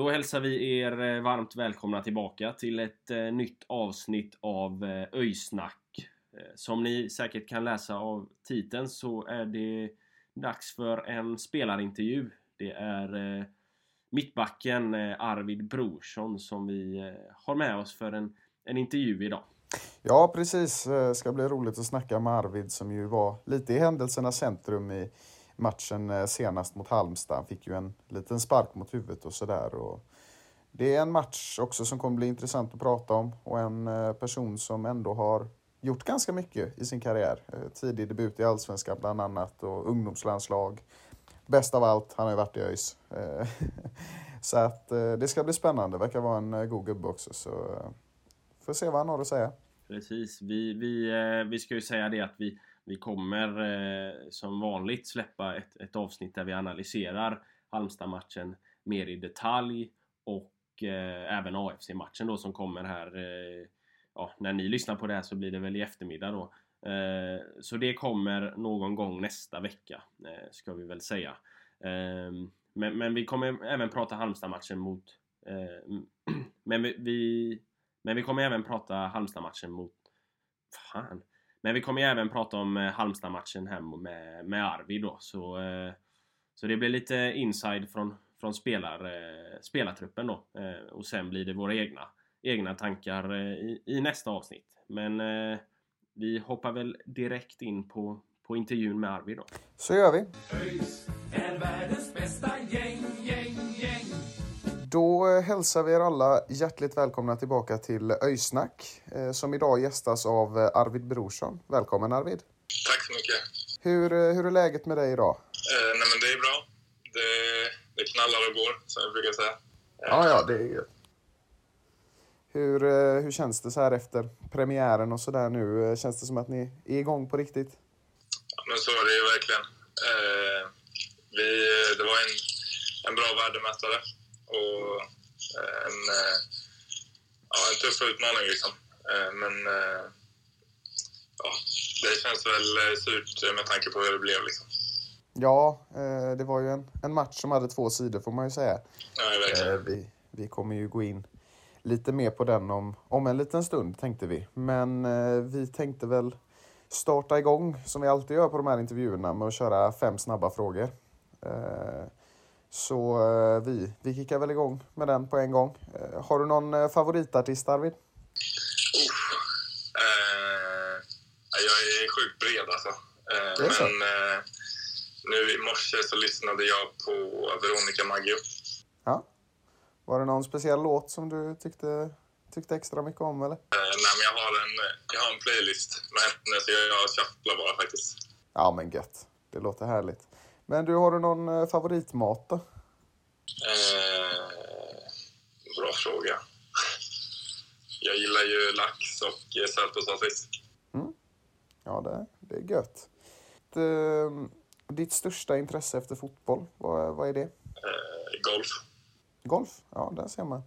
Då hälsar vi er eh, varmt välkomna tillbaka till ett eh, nytt avsnitt av eh, Öjsnack. Som ni säkert kan läsa av titeln så är det dags för en spelarintervju. Det är mittbacken Arvid Brorsson som vi har med oss för en, en intervju idag. Ja, precis. Det ska bli roligt att snacka med Arvid som ju var lite i händelsernas centrum i matchen eh, senast mot Halmstad. Han fick ju en liten spark mot huvudet och sådär. Det är en match också som kommer bli intressant att prata om och en eh, person som ändå har gjort ganska mycket i sin karriär. Eh, tidig debut i Allsvenskan bland annat och ungdomslandslag. Bäst av allt, han har ju varit i ÖIS. Så att det ska bli spännande. Verkar vara en god gubbe också. Så får se vad han har att säga. Precis. Vi, vi, vi ska ju säga det att vi, vi kommer eh, som vanligt släppa ett, ett avsnitt där vi analyserar Halmstad-matchen mer i detalj och eh, även AFC-matchen då som kommer här. Eh, ja, när ni lyssnar på det här så blir det väl i eftermiddag då. Eh, så det kommer någon gång nästa vecka eh, ska vi väl säga. Eh, men, men vi kommer även prata Halmstad-matchen mot eh, men vi, vi men vi kommer även prata Halmstad-matchen mot... Fan. Men vi kommer även prata om eh, Halmstad-matchen hem med, med Arvid då. Så, eh, så det blir lite inside från, från spelar, eh, spelartruppen då. Och sen blir det våra egna, egna tankar i, i nästa avsnitt. Men vi hoppar väl direkt in på, på intervjun med Arvid då. Så gör vi. Då eh, hälsar vi er alla hjärtligt välkomna tillbaka till Öysnack eh, som idag gästas av eh, Arvid Brorsson. Välkommen Arvid! Tack så mycket. Hur, eh, hur är läget med dig idag? Eh, nej, men det är bra. Det, det knallar och går, som jag brukar säga. Ja, ja, det är gött. Hur, eh, hur känns det så här efter premiären och sådär nu? Eh, Känns det som att ni är igång på riktigt? Ja, men så är det ju verkligen. Eh, vi, det var en, en bra värdemätare och eh, en, eh, ja, en tuff utmaning. Liksom. Eh, men ja, det känns väl surt med tanke på hur det blev. Liksom. Ja, det var ju en, en match som hade två sidor får man ju säga. Ja, vi, vi kommer ju gå in lite mer på den om, om en liten stund tänkte vi. Men vi tänkte väl starta igång som vi alltid gör på de här intervjuerna med att köra fem snabba frågor. Så eh, vi, vi kickar väl igång med den på en gång. Eh, har du någon eh, favoritartist Arvid? Eh, jag är sjukt bred alltså. Eh, men eh, nu i morse så lyssnade jag på Veronica Maggio. Ja. Var det någon speciell låt som du tyckte, tyckte extra mycket om eller? Nej, men jag har, en, jag har en playlist med henne så jag, jag shufflar bara faktiskt. Ja men gött. Det låter härligt. Men du, har du någon eh, favoritmat då? Eh, bra fråga. Jag gillar ju lax och eh, sötpotatis. fisk. Ja, det, det är gött. Det, ditt största intresse efter fotboll, vad, vad är det? Eh, golf. Golf? Ja, där ser man.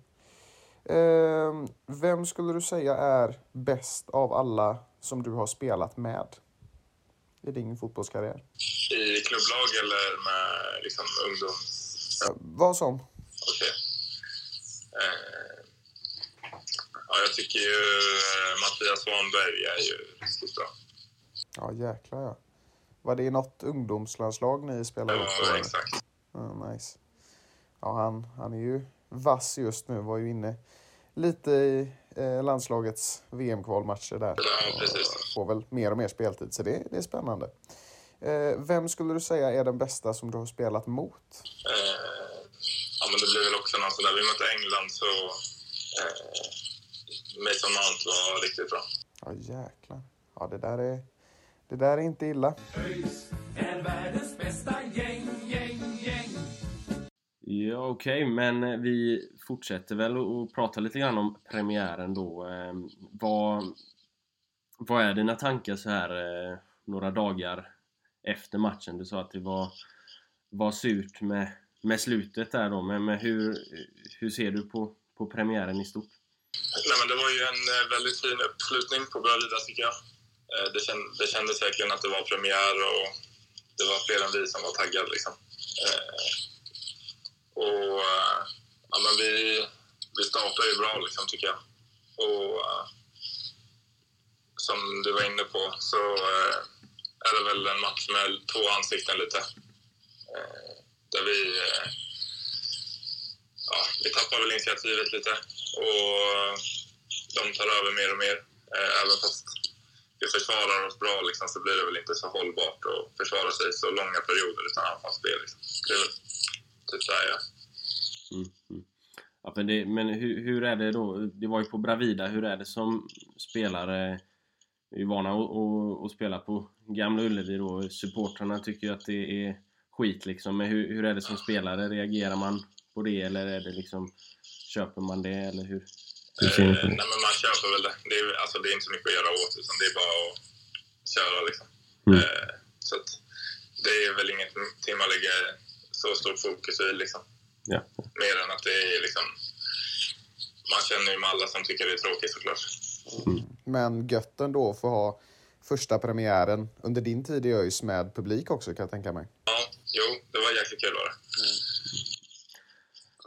Ehm, vem skulle du säga är bäst av alla som du har spelat med i din fotbollskarriär? I klubblag eller med liksom, ungdoms... Ja, Vad som. Okej. Eh, ja, jag tycker ju eh, Mattias Svanberg är ju riktigt bra. Ja, jäklar ja. Var det något ungdomslandslag ni spelade? Ja, eller? exakt. Ja, nice. Ja, han, han är ju vass just nu. Var ju inne lite i eh, landslagets VM-kvalmatcher där. Ja, får väl mer och mer speltid, så det, det är spännande. Eh, vem skulle du säga är den bästa som du har spelat mot? Eh, ja, men det blir väl också något sådär. Vi mötte England så eh, Mason Mount var riktigt bra. Ja, jäklar. Ja, det där är, det där är inte illa. ÖIS är världens bästa gäng. Ja, okej, men eh, vi fortsätter väl och prata lite grann om premiären då. Ehm, vad, vad är dina tankar så här eh, några dagar efter matchen? Du sa att det var, var surt med, med slutet där då, men, men hur, hur ser du på, på premiären i stort? Nej, men det var ju en eh, väldigt fin uppslutning på Bravida tycker jag. Det, känd, det kändes verkligen att det var premiär och det var fler än vi som var taggade. Liksom. Och eh, ja, men vi, vi startar ju bra liksom, tycker jag. Och eh, som du var inne på så eh, är det väl en match med två ansikten lite. Där vi ja, vi tappar väl initiativet lite och de tar över mer och mer. Även fast vi försvarar oss bra liksom, så blir det väl inte så hållbart att försvara sig så långa perioder utan anfallsspel. Liksom. Det är väl typ där Mm, mm. Ja, men det, men hur, hur är det då? Det var ju på Bravida, hur är det som spelare? Vi är vana att, att, att spela på Gamla Ullevi då. Supportrarna tycker ju att det är skit liksom. Men hur, hur är det som spelare? Reagerar man på det eller är det liksom Köper man det eller hur? Eh, nej, men man köper väl det. Det är, alltså, det är inte så mycket att göra åt, utan det är bara att köra. Liksom. Mm. Eh, så att, det är väl ingenting man lägger så stort fokus i. Liksom. Ja. Mer än att det är liksom... Man känner ju med alla som tycker det är tråkigt såklart. Men gött ändå att få ha första premiären under din tid i ÖIS med publik också kan jag tänka mig. Ja, jo, det var jäkligt kul var det.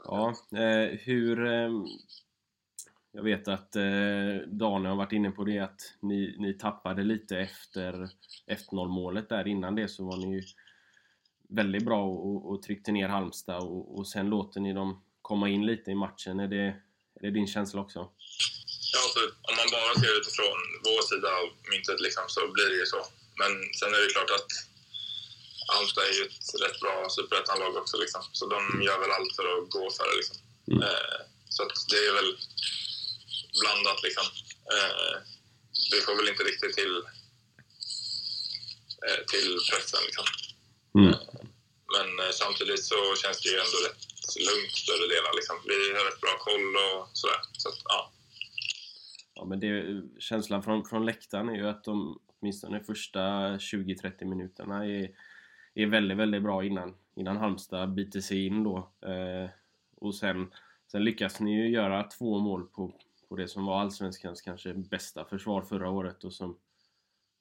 Ja, eh, hur... Eh, jag vet att eh, Daniel har varit inne på det att ni, ni tappade lite efter, efter 0 målet där. Innan det så var ni ju väldigt bra och, och tryckte ner Halmstad och, och sen låter ni dem komma in lite i matchen. Är det, är det din känsla också? Ja, alltså, om man bara ser utifrån vår sida av myntet liksom, så blir det ju så. Men sen är det klart att Halmstad är ju ett rätt bra superettanlag också. Liksom. Så de gör väl allt för att gå för det. Liksom. Mm. Eh, så det är väl blandat. Liksom. Eh, vi får väl inte riktigt till, eh, till pressen. Liksom. Mm. Men eh, samtidigt så känns det ju ändå rätt lugnt större delar. Liksom. Vi har rätt bra koll och sådär. Så att, ja. Ja, men det, känslan från, från läktaren är ju att de åtminstone första 20-30 minuterna är, är väldigt, väldigt bra innan, innan Halmstad biter sig in då. Eh, och sen, sen lyckas ni ju göra två mål på, på det som var Allsvenskans kanske bästa försvar förra året och som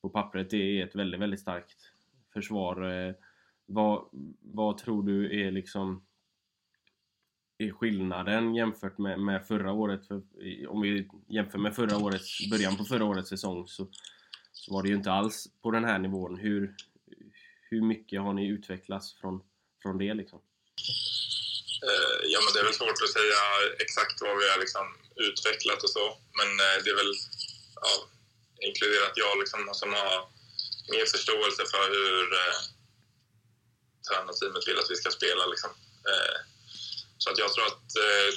på pappret är ett väldigt, väldigt starkt försvar. Eh, vad, vad tror du är liksom är skillnaden jämfört med, med förra året? För, om vi jämför med förra årets, början på förra årets säsong så, så var det ju inte alls på den här nivån. Hur, hur mycket har ni utvecklats från, från det liksom? Eh, ja, men det är väl svårt att säga exakt vad vi har liksom utvecklat och så. Men eh, det är väl ja, inkluderat jag liksom, som har mer förståelse för hur eh, tränarteamet vill att vi ska spela. Liksom. Eh, så att jag tror att eh,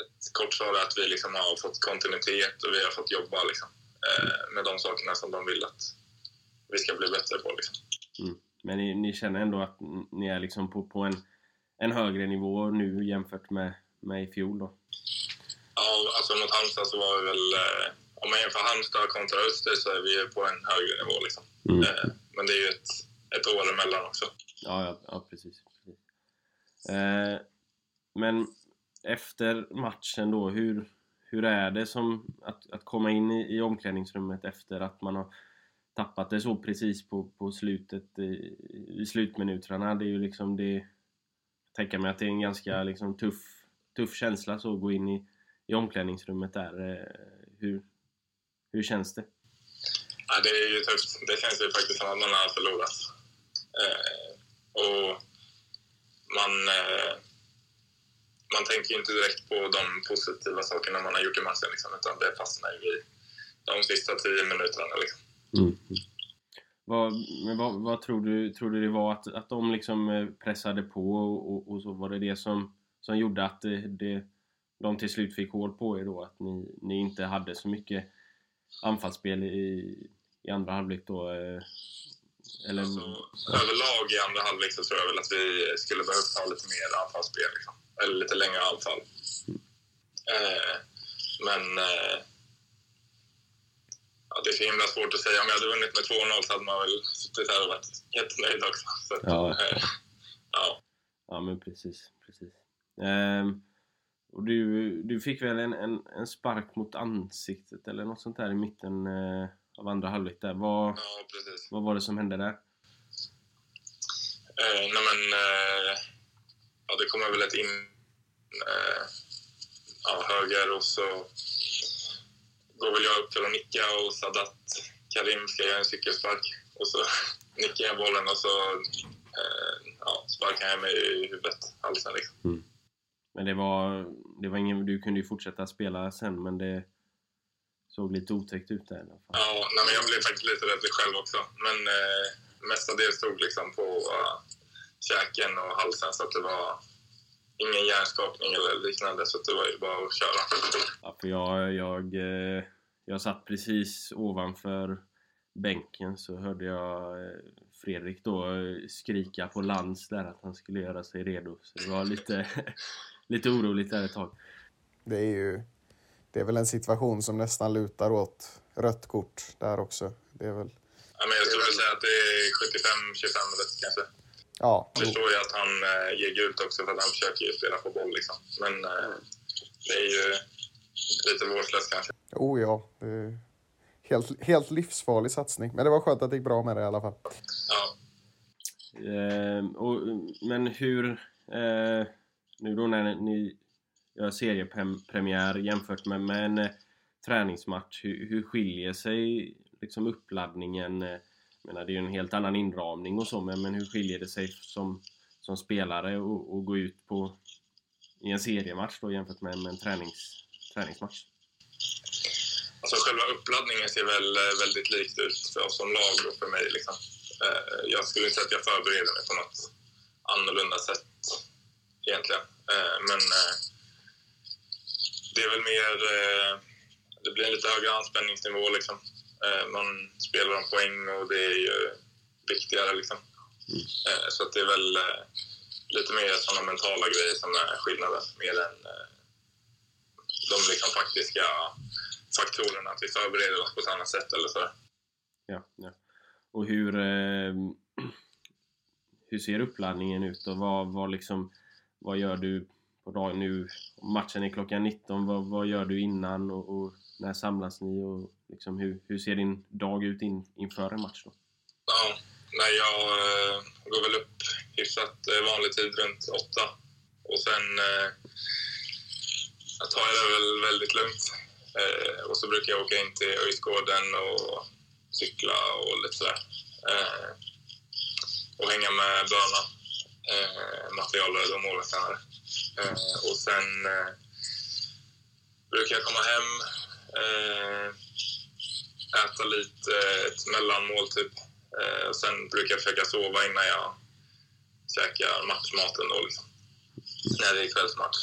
ett, kort svar är att vi liksom har fått kontinuitet och vi har fått jobba liksom, eh, med de sakerna som de vill att vi ska bli bättre på. Liksom. Men ni, ni känner ändå att ni är liksom på, på en, en högre nivå nu jämfört med, med i fjol då? Ja, alltså mot Halmstad så var vi väl... Om man jämför Halmstad kontra Öster så är vi ju på en högre nivå. Liksom. Mm. Men det är ju ett, ett år emellan också. Ja, ja, ja precis. precis. Eh, men efter matchen då, hur, hur är det som att, att komma in i, i omklädningsrummet efter att man har tappat det så precis på, på slutet i, i slutminuterna? Det är ju liksom det... Jag tänker mig att det är en ganska liksom, tuff, tuff känsla så att gå in i, i omklädningsrummet där. Eh, hur, hur känns det? Ja, det är ju tufft. Det känns ju faktiskt som att man har förlorat. Eh, och man, eh, man tänker ju inte direkt på de positiva sakerna man har gjort i matchen, liksom, utan det fastnar ju i de sista tio minuterna. Liksom. Mm. Vad, men vad, vad tror, du, tror du det var att, att de liksom eh, pressade på och, och, och så var det det som, som gjorde att det, det, de till slut fick hål på er då? Att ni, ni inte hade så mycket anfallsspel i, i andra halvlek då? Eller, Alltså, överlag i andra halvlek så tror jag väl att vi skulle behövt ha lite mer anfallsspel. Liksom. Eller lite längre anfall. Eh, men eh, ja, det är så himla svårt att säga. Om jag hade vunnit med 2-0 så hade man väl suttit här och varit jättenöjd också. Så, Ja. eh, ja. Ja men precis, precis. Ehm, och du, du fick väl en, en, en spark mot ansiktet eller något sånt där i mitten eh, av andra halvlek där. Vad, ja, vad var det som hände där? Eh, nej men, eh, ja, det kommer väl ett in eh, ja, höger och så går väl jag upp till att nicka och Sadat Karim ska göra en cykelspark. Och så nickar jag bollen och så eh, ja, sparkar jag mig i huvudet, halsen liksom. Men det var, det var ingen, du kunde ju fortsätta spela sen men det såg lite otäckt ut där i alla fall. Ja, nej, men jag blev faktiskt lite rädd själv också. Men eh, mestadels stod liksom på uh, käken och halsen så att det var ingen hjärnskakning eller liknande så att det var ju bara att köra. Ja, för jag, jag, eh, jag satt precis ovanför bänken så hörde jag eh, Fredrik då eh, skrika på Lans där att han skulle göra sig redo. Så det var lite, lite oroligt där ett tag. Det är ju det är väl en situation som nästan lutar åt rött kort där också. Det är väl, Ja, men jag skulle väl säga att det är 75-25 rätt kanske. ja, Jag förstår ju att han eh, ger gult också för att han försöker ju spela på boll liksom. Men eh, det är ju lite vårdslöst kanske. oh ja. Det är helt, helt livsfarlig satsning. Men det var skönt att det gick bra med det i alla fall. Ja. Ehm, och, men hur, eh, nu då när ni gör seriepremiär jämfört med, med en eh, träningsmatch, hur, hur skiljer sig liksom uppladdningen? Eh, jag menar, det är ju en helt annan inramning och så, men, men hur skiljer det sig som, som spelare och, och gå ut på i en seriematch då jämfört med, med en tränings, träningsmatch? Alltså själva uppladdningen ser väl eh, väldigt likt ut för oss som lag och för mig. Liksom. Eh, jag skulle inte säga att jag förbereder mig på något annorlunda sätt egentligen. Men det är väl mer... eh, Det blir en lite högre anspänningsnivå. Liksom. Eh, Man spelar om poäng och det är ju viktigare. Liksom. Eh, Så att det är väl lite mer sådana mentala grejer som är skillnaden. Mer än de liksom faktiska faktorerna att vi förbereder oss på ett annat sätt eller så. Ja, ja. Och hur, eh, hur ser uppladdningen ut och vad, vad, liksom, vad gör du på dagen nu? Matchen är klockan 19, vad, vad gör du innan och, och när samlas ni? Och liksom, hur, hur ser din dag ut in, inför en match då? Ja, nej, jag eh, går väl upp hyfsat eh, vanlig tid runt åtta. Och sen eh, jag tar jag det väl väldigt lugnt. Eh, och så brukar jag åka in till Öjsgården och cykla och lite sådär. Eh, och hänga med Börna, eh, materialare och målvaktstränare. Eh, och sen eh, brukar jag komma hem, eh, äta lite, ett mellanmål typ. Och sen brukar jag försöka sova innan jag käkar matchmaten då liksom. När det är kvällsmatch.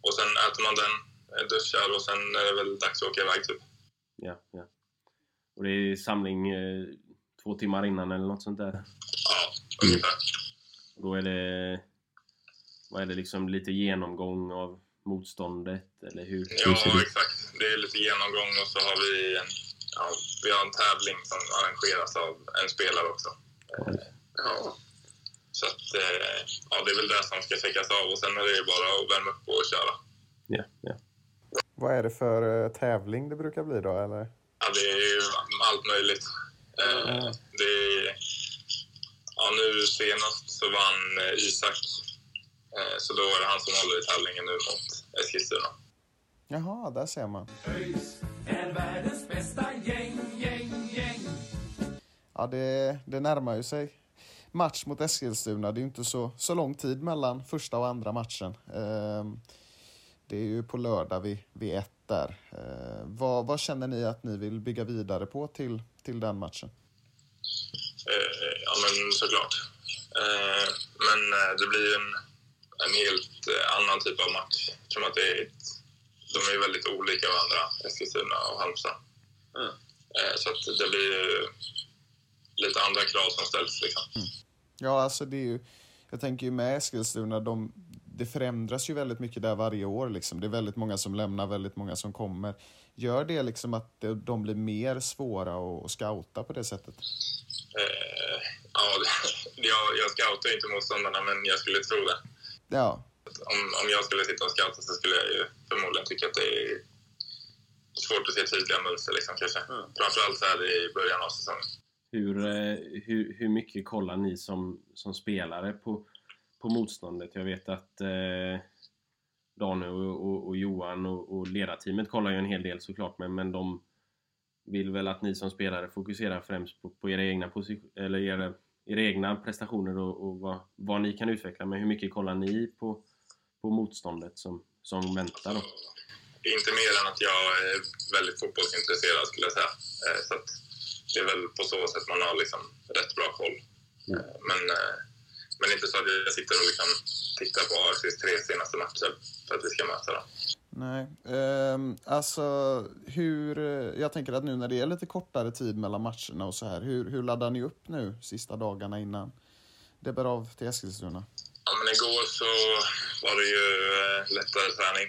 Och sen äter man den, duschar och sen är det väl dags att åka iväg typ. Ja, ja. Och det är samling två timmar innan eller något sånt där? Ja, ungefär. Då är det, vad är det liksom lite genomgång av motståndet eller hur? Ja, exakt. Det är lite genomgång och så har vi en, ja, vi har en tävling som arrangeras av en spelare också. Eh, Ja. Så att, eh, ja, det är väl det som ska täckas av och sen är det bara att värma upp och köra. Ja, ja. Vad är det för eh, tävling det brukar bli då? Eller? Ja, det är ju allt möjligt. Eh, det är, ja, nu senast så vann Isak. Eh, så då är det han som håller i tävlingen nu mot Eskilstuna. Jaha, där ser man. ÖIS är världens bästa gäng, gäng, gäng. Ja, det, det närmar ju sig. match mot Eskilstuna. Det är ju inte så, så lång tid mellan första och andra matchen. Ehm, det är ju på lördag vid, vid ett där. Eh, vad, vad känner ni att ni vill bygga vidare på till, till den matchen? Eh, ja, men såklart. Eh, men eh, det blir en, en helt eh, annan typ av match. Eftersom att det är ett, de är väldigt olika varandra, Eskilstuna och Halmstad. Mm. Eh, så att det blir lite andra krav som ställs. Liksom. Ja, alltså det är ju... Jag tänker ju med Eskilstuna, de, det förändras ju väldigt mycket där varje år. Liksom. Det är väldigt många som lämnar, väldigt många som kommer. Gör det liksom att de- blir mer svåra att scouta på det sättet? Eh, ja, jag, jag scoutar inte motståndarna, men jag skulle tro det. Ja, Om, om jag skulle sitta och scouta så skulle jag ju förmodligen tycka att det är svårt att se tydliga mönster. Liksom, kanske. Framförallt så här i början av säsongen. Hur, eh, hur, hur mycket kollar ni som, som spelare på, på motståndet? Jag vet att eh, Daniel och, och, och Johan och, och ledarteamet kollar ju en hel del såklart, men, men de vill väl att ni som spelare fokuserar främst på, på era egna position, eller era, era egna prestationer och, och vad, vad ni kan utveckla. Men hur mycket kollar ni på, på motståndet som, som väntar då? Inte mer än att jag är väldigt fotbollsintresserad skulle jag säga. Eh, Så det är väl på så sätt man har liksom rätt bra koll. Mm. Eh, Men, eh, men inte så att jag sitter och liksom tittar på AFCs tre senaste matcher för att vi ska möta dem. Nej. Ehm, alltså, hur... eh, Jag tänker att nu när det är lite kortare tid mellan matcherna och så här, hur, hur laddar ni upp nu sista dagarna innan det bär av till Eskilstuna? Ja, men igår så var det ju eh, lättare träning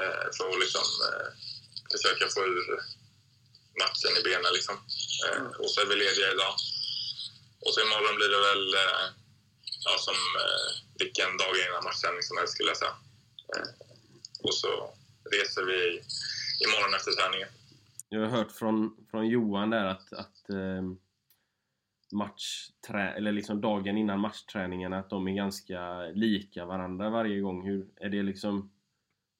eh, för att liksom, eh, försöka få ur matchen i benen. Liksom. Eh, och så är vi lediga idag. Och så imorgon blir det väl eh, ja, som eh, vilken dag innan matchträning som helst skulle jag säga. Och så reser vi imorgon efter träningen. Jag har hört från, från Johan där att, att eh, matchträ, eller liksom dagen innan matchträningarna att de är ganska lika varandra varje gång. Hur, är det liksom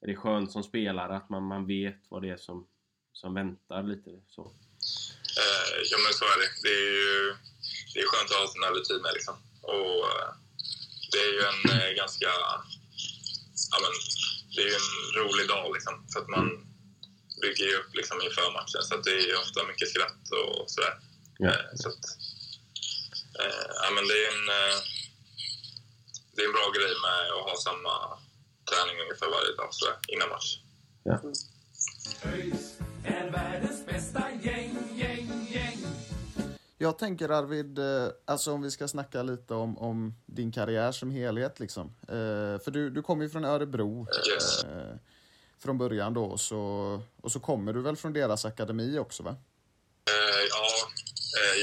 är det skönt som spelare att man, man vet vad det är som, som väntar lite så? Eh, ja, men så är det. Det är ju det är skönt att ha sina rutiner. Liksom. Och, eh, det är ju en eh, ganska... Ja, men, det är ju en rolig dag, liksom, för att man bygger ju upp liksom, inför matchen. Så att det är ju ofta mycket skratt och sådär. Ja. Eh, så att, eh, ja, men det, är en, eh, det är en bra grej med att ha samma träning ungefär varje dag sådär, innan match. Ja. Jag tänker Arvid, eh, alltså om vi ska snacka lite om, om din karriär som helhet liksom. Eh, för du, du kommer ju från Örebro Yes. eh, från början då och så, och så kommer du väl från deras akademi också va? Ja,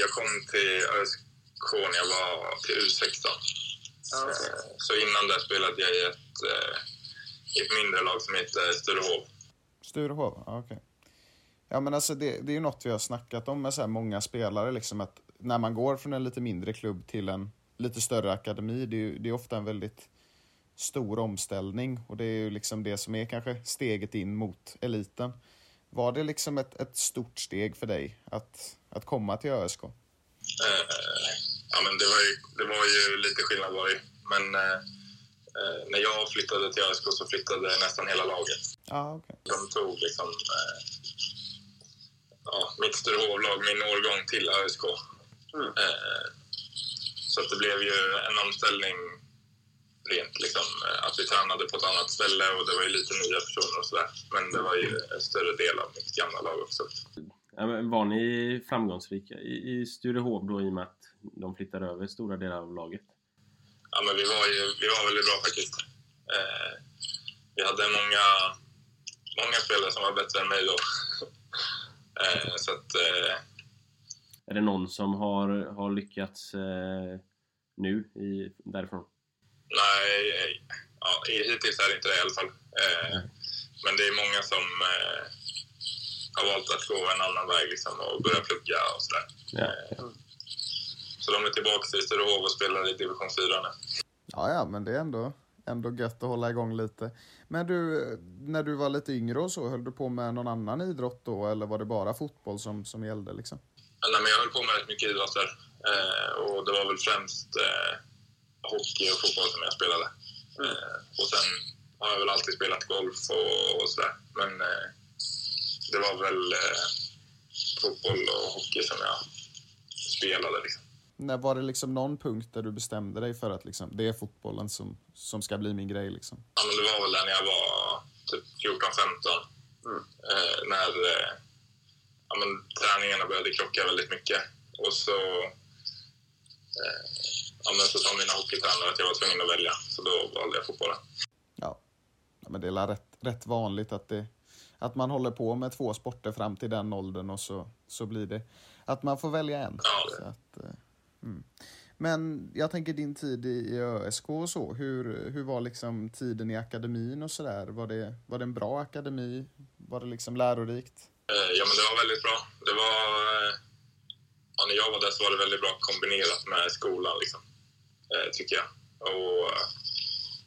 jag kom till ÖSK när jag var till U16. Eh, så innan det spelade jag i ett, i ett mindre lag som heter Sturehov. Sturehov, ja, okej. Ja men alltså det, det är ju något vi har snackat om med så många spelare liksom att när man går från en lite mindre klubb till en lite större akademi, det är, ju, det är ofta en väldigt stor omställning och det är ju liksom det som är kanske steget in mot eliten. Var det liksom ett, ett stort steg för dig att, att komma till ÖSK? Eh, ja, men det, var ju, det var ju lite skillnad var det. Men eh, eh, när jag flyttade till ÖSK så flyttade nästan hela laget. Ja, okej. De tog liksom eh, ja, mitt Sturehovlag, min årgång till ÖSK. Eh, så att det blev ju en omställning rent liksom, eh, att vi tränade på ett annat ställe och det var ju lite nya personer och sådär. Men det var ju en större del av mitt gamla lag också. Ja, var ni framgångsrika i, i Sturehov då i och med att de flyttade över stora delar av laget? Ja, men vi var ju vi var väldigt bra faktiskt. Eh, vi hade många, många spelare som var bättre än mig då. Eh, så att, eh, Är det någon som har, har lyckats eh, nu i, därifrån? nej, ja, hittills är det inte det i alla fall. Eh, men det är många som eh, har valt att gå en annan väg liksom, och börja plugga och sådär. Ja. Så de är tillbaka i Sturehov och spelar i division 4 nu. Ja, ja, men det är ändå, ändå gött att hålla igång lite. Men du, när du var lite yngre och så, höll du på med någon annan idrott då eller var det bara fotboll som, som gällde liksom? Nej, men jag höll på med rätt mycket idrotter. Eh, och det var väl främst eh, hockey och fotboll som jag spelade. Eh, och sen har jag väl alltid spelat golf och, och sådär. Men eh, det var väl eh, fotboll och hockey som jag spelade. Liksom. När var det liksom någon punkt där du bestämde dig för att liksom, det är fotbollen som, som ska bli min grej? Liksom? Ja, men det var väl när jag var typ 14-15. Eh, när eh, ja, men, träningarna började krocka väldigt mycket. Och så, eh, ja, men så sa mina hockeytränare att jag var tvungen att välja. Så då valde jag fotbollen. Ja, ja men det är rätt, rätt vanligt att, det, att man håller på med två sporter fram till den åldern och så, så blir det att man får välja en. Ja, det- Så att, eh, mm. Men jag tänker din tid i, ÖSK och så, hur, hur var liksom tiden i akademin och sådär? Var det, var det en bra akademi? Var det liksom lärorikt? Eh, Ja, men det var väldigt bra. Det var... eh, Ja, när jag var där så var det väldigt bra kombinerat med skolan, liksom. Eh, tycker jag. Och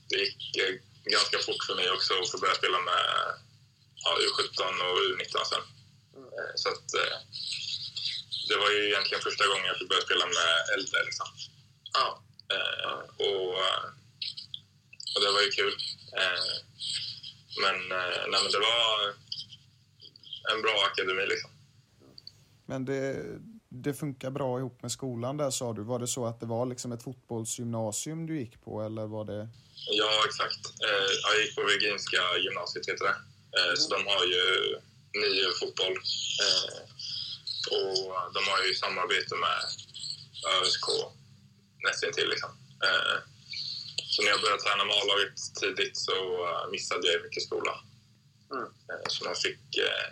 det gick ganska fort för mig också att få börja spela med ja, U17 och U19 sen. Eh, Så att... Det var ju egentligen första gången jag fick börja spela med äldre, liksom. Ja. Eh, Och, eh, och det var ju kul. Eh, Men, eh, nej, men det var en bra akademi, liksom. Men det, det funkar bra ihop med skolan där sa du. Var det så att det var liksom ett fotbollsgymnasium du gick på eller var det? Ja, exakt. Eh, jag gick på Virginska gymnasiet, heter det. Eh, så de har ju nio fotboll. Eh, och de har ju samarbete med ÖSK nästintill. Liksom. Eh, så när jag började träna med A-laget tidigt så eh, missade jag mycket skola. Eh, så man fick eh,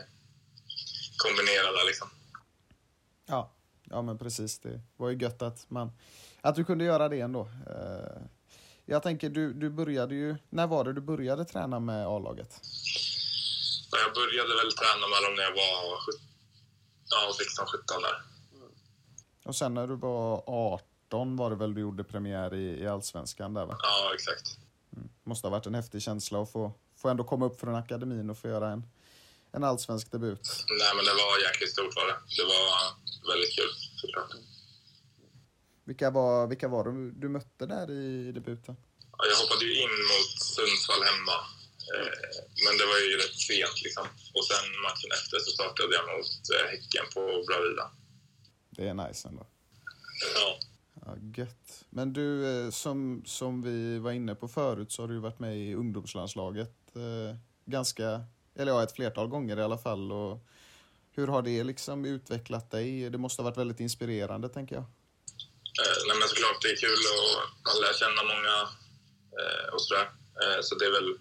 kombinera där liksom. Ja, ja men precis. Det var ju gött att, man, att du kunde göra det ändå. Eh, Jag tänker, du, du började ju... När var det du började träna med A-laget? Jag började väl träna med dem när jag var ja, 16-17 där. Och sen när du var 18 var det väl du gjorde premiär i, i Allsvenskan där va? Ja, exakt. Måste ha varit en häftig känsla att få, få ändå komma upp från akademin och få göra en, en allsvensk debut. Nej, men det var jäkligt stort var det. Det var väldigt kul såklart. Vilka var, vilka var du, du mötte där i debuten? Ja, Jag hoppade ju in mot Sundsvall hemma. Eh, men det var ju rätt sent liksom. Och sen matchen efter så startade jag mot eh, Häcken på Bravida. Det är nice ändå. Ja. Ja, gött. Men du, eh, som, som vi var inne på förut så har du varit med i ungdomslandslaget eh, ganska, eller ja, ett flertal gånger i alla fall. Och hur har det liksom utvecklat dig? Det måste ha varit väldigt inspirerande, tänker jag. Eh, nej, men såklart, det är kul och man lär känna många eh, och sådär. Eh, så det är väl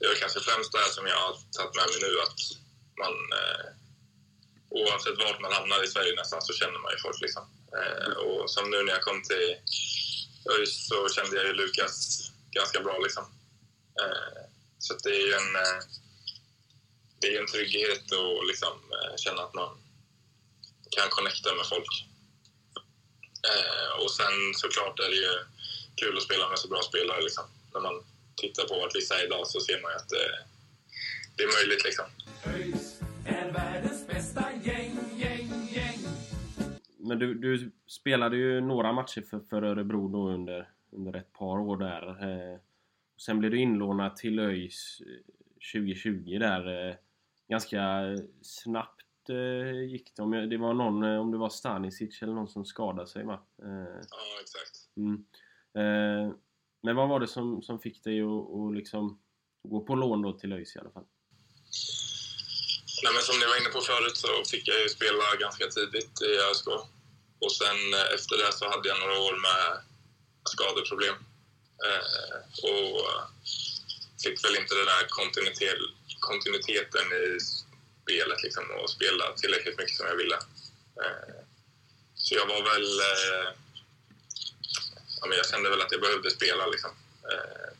det är kanske främst det här som jag har tagit med mig nu att man eh, oavsett vart man hamnar i Sverige nästan så känner man ju folk liksom. Eh, och som nu när jag kom till ÖIS så kände jag ju Lukas ganska bra liksom. Eh, så att det är ju en, eh, det är en trygghet att liksom, eh, känna att man kan connecta med folk. Eh, och sen såklart är det ju kul att spela med så bra spelare. Liksom. När man tittar på vart vissa är idag så ser man ju att det, det är möjligt. Liksom. Men du, du spelade ju några matcher för, för Örebro då under, under ett par år där. Eh, sen blev du inlånad till ÖIS eh, 2020 där. Eh, ganska snabbt eh, gick det. Om jag, det var någon, eh, om det var Stanisic eller någon som skadade sig va? Eh, Ja, exakt. Mm. Men vad var det som, som fick dig att, att liksom gå på lån då till ÖIS i alla fall? Nej, men som ni var inne på förut så fick jag ju spela ganska tidigt i ÖSK. Och sen eh, efter det så hade jag några år med skadeproblem. Eh, och eh, fick väl inte den där kontinuitet, kontinuiteten i spelet liksom, och spela tillräckligt mycket som jag ville. Eh, så jag var väl... Eh, ja, men jag kände väl att jag behövde spela liksom. Eh,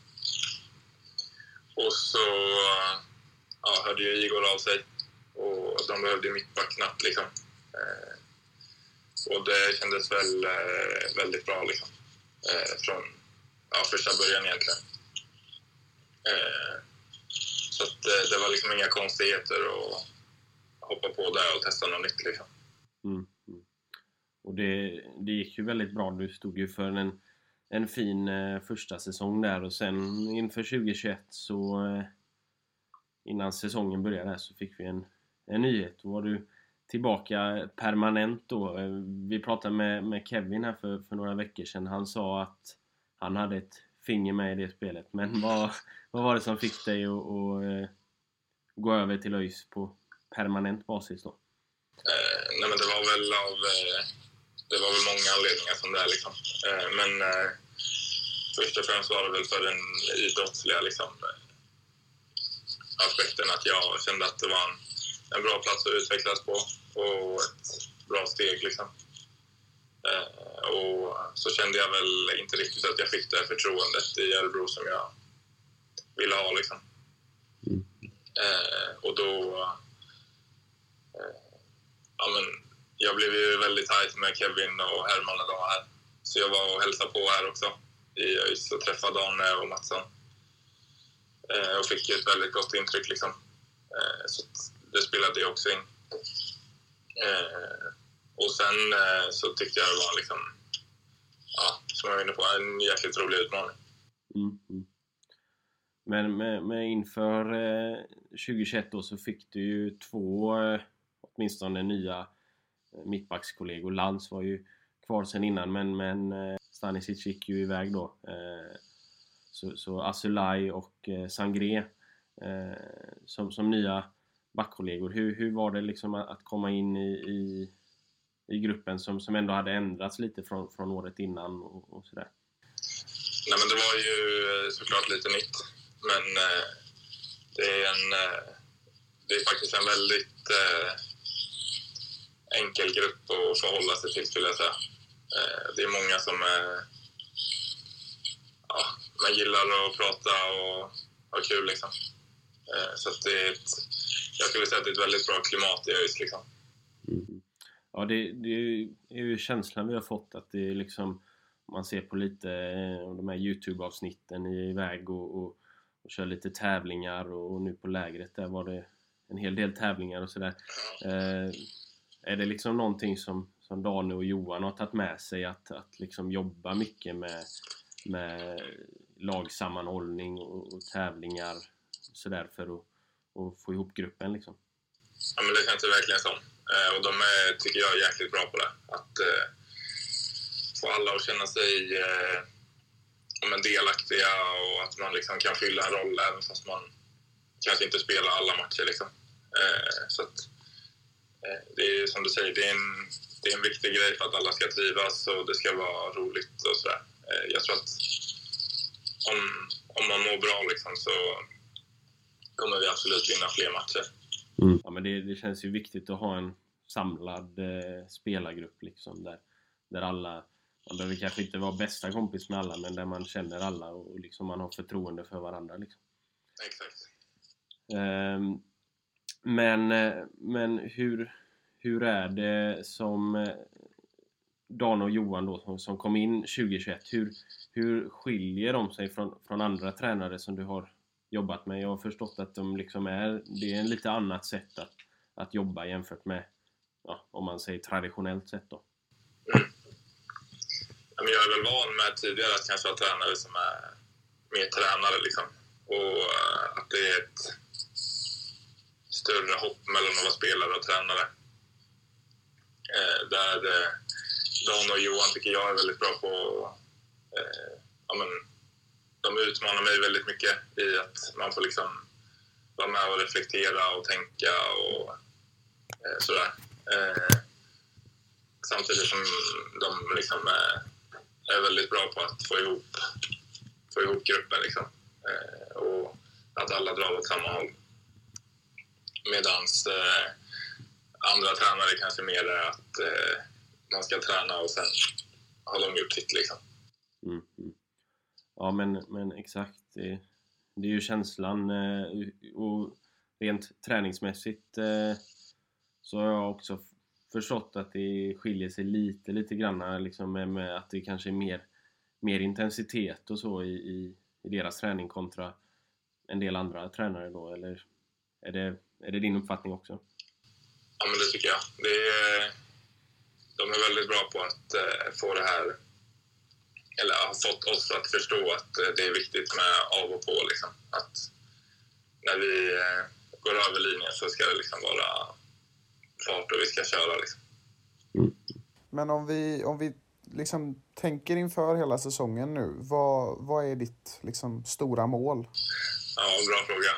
och så ja, hörde ju Igor av sig och de behövde ju mittback knappt liksom. Eh, och det kändes väl eh, väldigt bra liksom. Eh, från ja, första början egentligen. Eh, så att, eh, det var liksom inga konstigheter att hoppa på där och testa något nytt liksom. Mm. mm. och det, det gick ju väldigt bra. Du stod ju för en, en fin eh, första säsong där och sen inför 2021 så eh, innan säsongen började här så fick vi en, en nyhet. Då var du tillbaka permanent då. Eh, vi pratade med, med Kevin här för, för några veckor sedan. Han sa att han hade ett finger med i det spelet. Men vad, vad var det som fick dig att, att eh, gå över till ÖIS på permanent basis då? Eh, nej men det var väl av... Eh, det var väl många anledningar som det är liksom. Eh, men eh, först och främst var det väl för den idrottsliga liksom, aspekten att jag kände att det var en, en bra plats att utvecklas på och ett bra steg liksom. Eh, och så kände jag väl inte riktigt att jag fick det förtroendet i Örebro som jag ville ha liksom. Eh, och då... Eh, ja, men, jag blev ju väldigt tajt med Kevin och Herman när de var här. Så jag var och hälsade på här också i ÖIS och träffade Arne eh, och Mattsson. Eh, och fick ett väldigt gott intryck liksom. Eh, så det spelade ju också in. Eh, och sen eh, så tyckte jag det var liksom, ja, som jag var inne på, en jäkligt rolig utmaning. Mm, mm. Men med, med inför eh, 2021 då så fick du ju två eh, åtminstone nya eh, mittbackskollegor. Lantz var ju kvar sen innan men, men eh, Stanisic gick ju iväg då. Eh, så, så Asulaj och eh, Sangré som, som nya backkollegor. Hur, hur var det liksom att, komma in i, i, i gruppen som, som ändå hade ändrats lite från, från året innan och, och sådär? Nej, men det var ju såklart lite nytt, men eh, det är en... Det är faktiskt en väldigt eh, enkel grupp att förhålla sig till, skulle jag säga. Eh, det är många som. Ja, man gillar att prata och ha kul, liksom. Eh, så att det är ett... Jag skulle säga att det är ett väldigt bra klimat i ÖIS, liksom. Mm. Ja, det, det är ju känslan vi har fått att det är liksom man ser på lite eh, av de här Youtube-avsnitten i iväg och, och, och kör lite tävlingar och, och nu på lägret där var det en hel del tävlingar och sådär. Eh, är det liksom någonting som, som Dane och Johan har tagit med sig att, att liksom jobba mycket med, med lagsammanhållning och, och tävlingar sådär för att, och få ihop gruppen liksom? Ja, men det känns det verkligen som. Eh, och de är, tycker jag, jäkligt bra på det. Att eh, få alla att känna sig eh, men delaktiga och att man liksom kan fylla en roll även fast man kanske inte spelar alla matcher. Liksom. Eh, så att, eh, det är som du säger, det är, en, det är en viktig grej för att alla ska trivas och det ska vara roligt och sådär. Eh, jag tror att om, om man mår bra liksom, så kommer vi absolut vinna fler matcher. Ja, men det, det känns ju viktigt att ha en samlad eh, spelargrupp liksom där, där alla man behöver kanske inte vara bästa kompis med alla men där man känner alla och liksom man har förtroende för varandra liksom. Exakt. Ehm, men, eh, men hur, hur är det som eh, Dan och Johan då som, som kom in 2021? Hur, hur skiljer de sig från, från andra tränare som du har jobbat med? Jag har förstått att de liksom är, det är en lite annat sätt att, att jobba jämfört med, ja, om man säger traditionellt sätt då. Mm. jag är väl van med tidigare att kanske ha tränare som är mer tränare. Liksom. Och eh, att det är ett större hopp mellan att vara spelare och tränare. Eh, där eh, Dan och Johan tycker jag är väldigt bra på... Eh, ja, men, de utmanar mig väldigt mycket i att man får liksom vara med och reflektera och tänka och eh, sådär. Eh, samtidigt som de liksom är är väldigt bra på att få ihop, få ihop gruppen liksom. Eh, och att alla drar åt samma håll. Medans eh, andra tränare kanske mer är att eh, man ska träna och sen har de gjort sitt liksom. Mm, mm. Ja men, men exakt. Det, det är ju känslan eh, och rent träningsmässigt eh, så har jag också förstått att det skiljer sig lite, lite grann liksom med, med att det kanske är mer, mer intensitet och så i, i, i, deras träning kontra en del andra tränare då, eller är det, är det din uppfattning också? Ja, men det tycker jag. Det är, de är väldigt bra på att eh, få det här, eller har fått oss att förstå att eh, det är viktigt med av och på. Liksom. Att när vi eh, går över linjen så ska det liksom vara fart och vi ska köra. Liksom. Men om vi, om vi liksom tänker inför hela säsongen nu, vad, vad är ditt liksom, stora mål? Ja, bra fråga.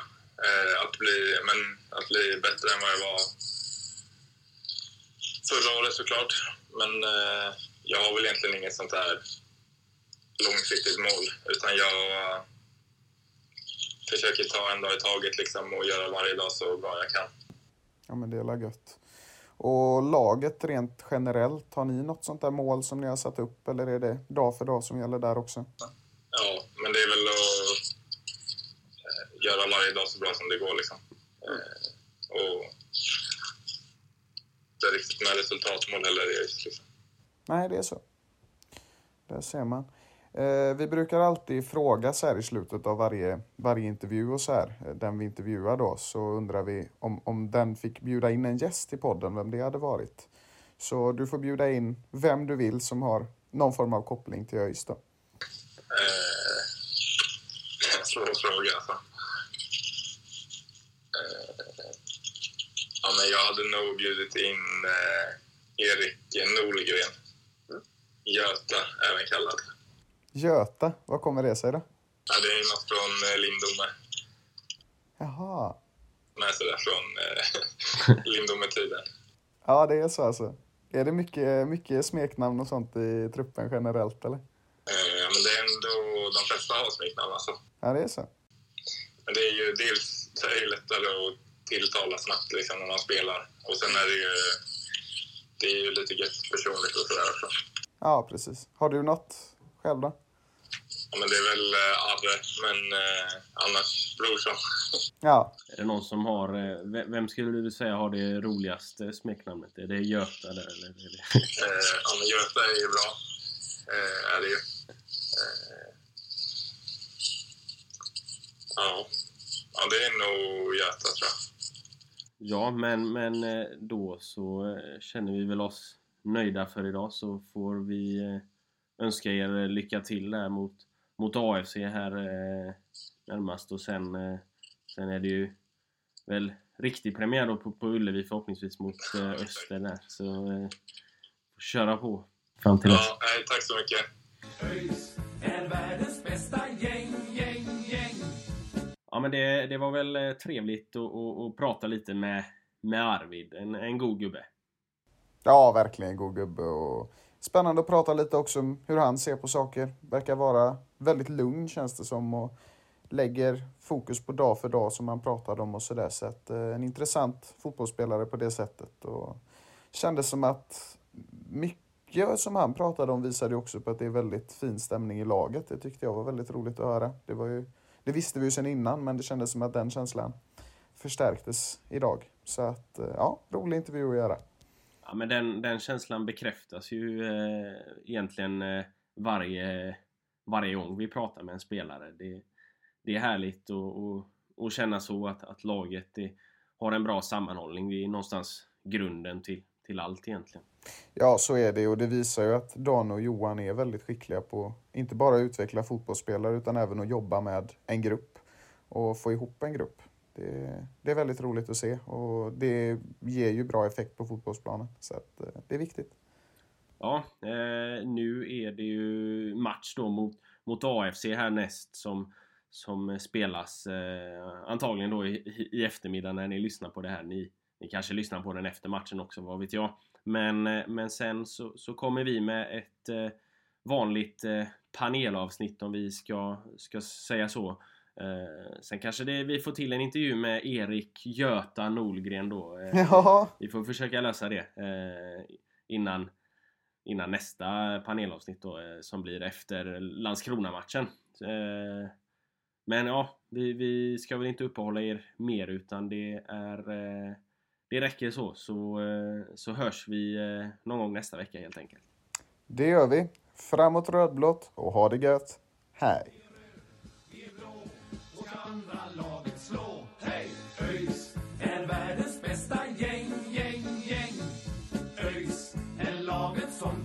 Eh, att, bli, men, att bli bättre än vad jag var förra året såklart. Men eh, jag har väl egentligen inget sånt här långsiktigt mål. Utan jag eh, försöker ta en dag i taget liksom, och göra varje dag så bra jag kan. Ja, men det är gött. Och laget rent generellt, har ni något sånt där mål som ni har satt upp eller är det dag för dag som gäller där också? Ja, men det är väl att eh, göra varje dag så bra som det går. Liksom. Eh, och inte riktigt med resultatmål heller. Liksom. Nej, det är så. Där ser man. Eh, vi brukar alltid fråga så här i slutet av varje, varje intervju och så här, eh, den vi intervjuar då, så undrar vi om, om den fick bjuda in en gäst i podden, vem det hade varit. Så du får bjuda in vem du vill som har någon form av koppling till ÖIS då. Eh, svår fråga alltså. Eh, ja, men jag hade nog bjudit in eh, Erik Norgren. Göta, även kallad. Göta, vad kommer det sig då? Ja, det är något från eh, Lindome. Jaha. Med sådär från eh, Lindome-tiden. Ja, det är så alltså. Är det mycket, mycket smeknamn och sånt i truppen generellt eller? Eh, ja, men det är ändå, de flesta har smeknamn alltså. Ja, det är så. Men det är ju dels så är det lättare att tilltala snabbt liksom, när man spelar. Och sen är det ju, det är ju lite gött personligt och sådär också. Ja, precis. Har du något själv då? Ja, men det är väl eh, Arre, men eh, annars brorsan. Ja, Är det någon som har... eh, ve- Vem skulle du säga har det roligaste smeknamnet? Är det Göta där eller? Är det... Eh, ja, men Göta är ju bra. Eh, är det ju. Eh, ja. ja, det är nog Göta tror jag. Ja, men, men eh, då så eh, känner vi väl oss nöjda för idag så får vi eh, önska er lycka till där mot, mot AFC här närmast och sen, sen är det ju väl riktig premiär då på, på Ullevi förhoppningsvis mot Öster där så köra på fram till dess. Ja, tack så mycket. Ja men det, det var väl eh, trevligt att, att, att prata lite med, med Arvid, en, en god gubbe. ja verkligen en god gubbe. Och spännande att prata lite också om hur han ser på saker. Verkar vara väldigt lugn känns det som. Och lägger fokus på dag för dag som han pratade om och sådär. Så att, eh, en intressant fotbollsspelare på det sättet. Och kändes som att mycket som han pratade om visade ju också på att det är väldigt fin stämning i laget. Det tyckte jag var väldigt roligt att höra. Det, var ju, det visste vi ju sedan innan men det kändes som att den känslan förstärktes idag. Så att, eh, ja, rolig intervju att göra. Ja, men den, den känslan bekräftas ju eh, egentligen eh, varje, varje gång vi pratar med en spelare. Det, det är härligt att, och, och känna så att, att laget det, har en bra sammanhållning. Det är någonstans grunden till, till allt egentligen. Ja, så är det och det visar ju att Dan och Johan är väldigt skickliga på inte bara att utveckla fotbollsspelare utan även att jobba med en grupp och få ihop en grupp. Det, det är väldigt roligt att se och det ger ju bra effekt på fotbollsplanen så att eh, det är viktigt. Ja, eh, nu är det ju match då mot, mot AFC härnäst som, som spelas eh, antagligen då i, i eftermiddag när ni lyssnar på det här. Ni, ni kanske lyssnar på den efter matchen också, vad vet jag. Men, eh, men sen så, så kommer vi med ett eh, vanligt eh, panelavsnitt om vi ska, ska säga så. Eh, sen kanske det, vi får till en intervju med Erik Göta Nolgren då. Eh, Ja, vi får försöka lösa det eh, innan, innan nästa panelavsnitt då, som blir efter Landskrona-matchen. Men ja, vi, vi ska väl inte uppehålla er mer utan det är det räcker så, så, eh, så hörs vi eh, någon gång nästa vecka helt enkelt. det gör vi. Framåt rödblått och ha det gött. Hej! Och andra laget slå. Hej! ÖIS är världens bästa gäng, gäng, gäng. ÖIS är laget som